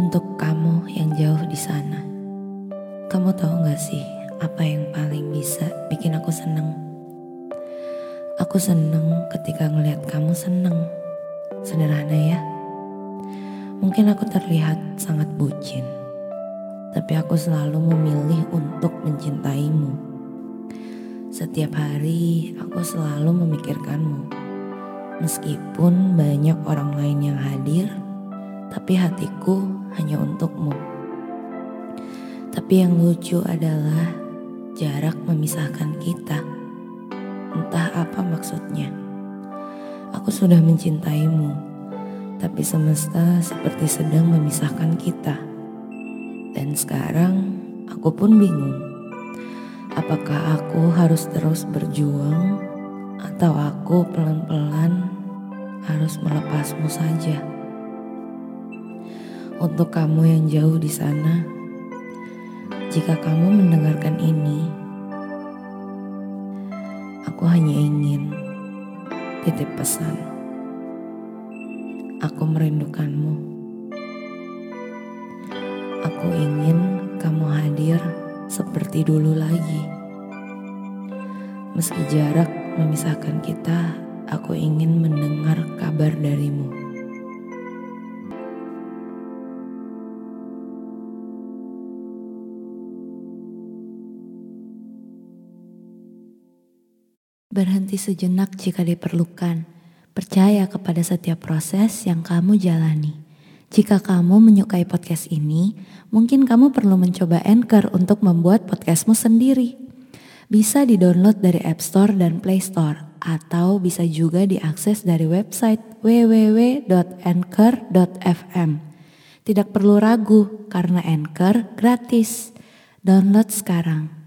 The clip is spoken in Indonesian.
Untuk kamu yang jauh di sana, kamu tahu gak sih apa yang paling bisa bikin aku seneng? Aku seneng ketika ngeliat kamu seneng. Sederhana ya. Mungkin aku terlihat sangat bucin, tapi aku selalu memilih untuk mencintaimu. Setiap hari aku selalu memikirkanmu. Meskipun banyak orang lain yang hadir, tapi hatiku hanya untukmu. Tapi yang lucu adalah jarak memisahkan kita. Entah apa maksudnya. Aku sudah mencintaimu, tapi semesta seperti sedang memisahkan kita. Dan sekarang aku pun bingung. Apakah aku harus terus berjuang atau aku pelan-pelan harus melepasmu saja? Untuk kamu yang jauh di sana, jika kamu mendengarkan ini, aku hanya ingin titip pesan. Aku merindukanmu. Aku ingin kamu hadir seperti dulu lagi. Meski jarak memisahkan kita, aku ingin mendengar kabar darimu. Berhenti sejenak jika diperlukan. Percaya kepada setiap proses yang kamu jalani. Jika kamu menyukai podcast ini, mungkin kamu perlu mencoba Anchor untuk membuat podcastmu sendiri. Bisa di-download dari App Store dan Play Store, atau bisa juga diakses dari website www.anchor.fm. Tidak perlu ragu, karena Anchor gratis. Download sekarang.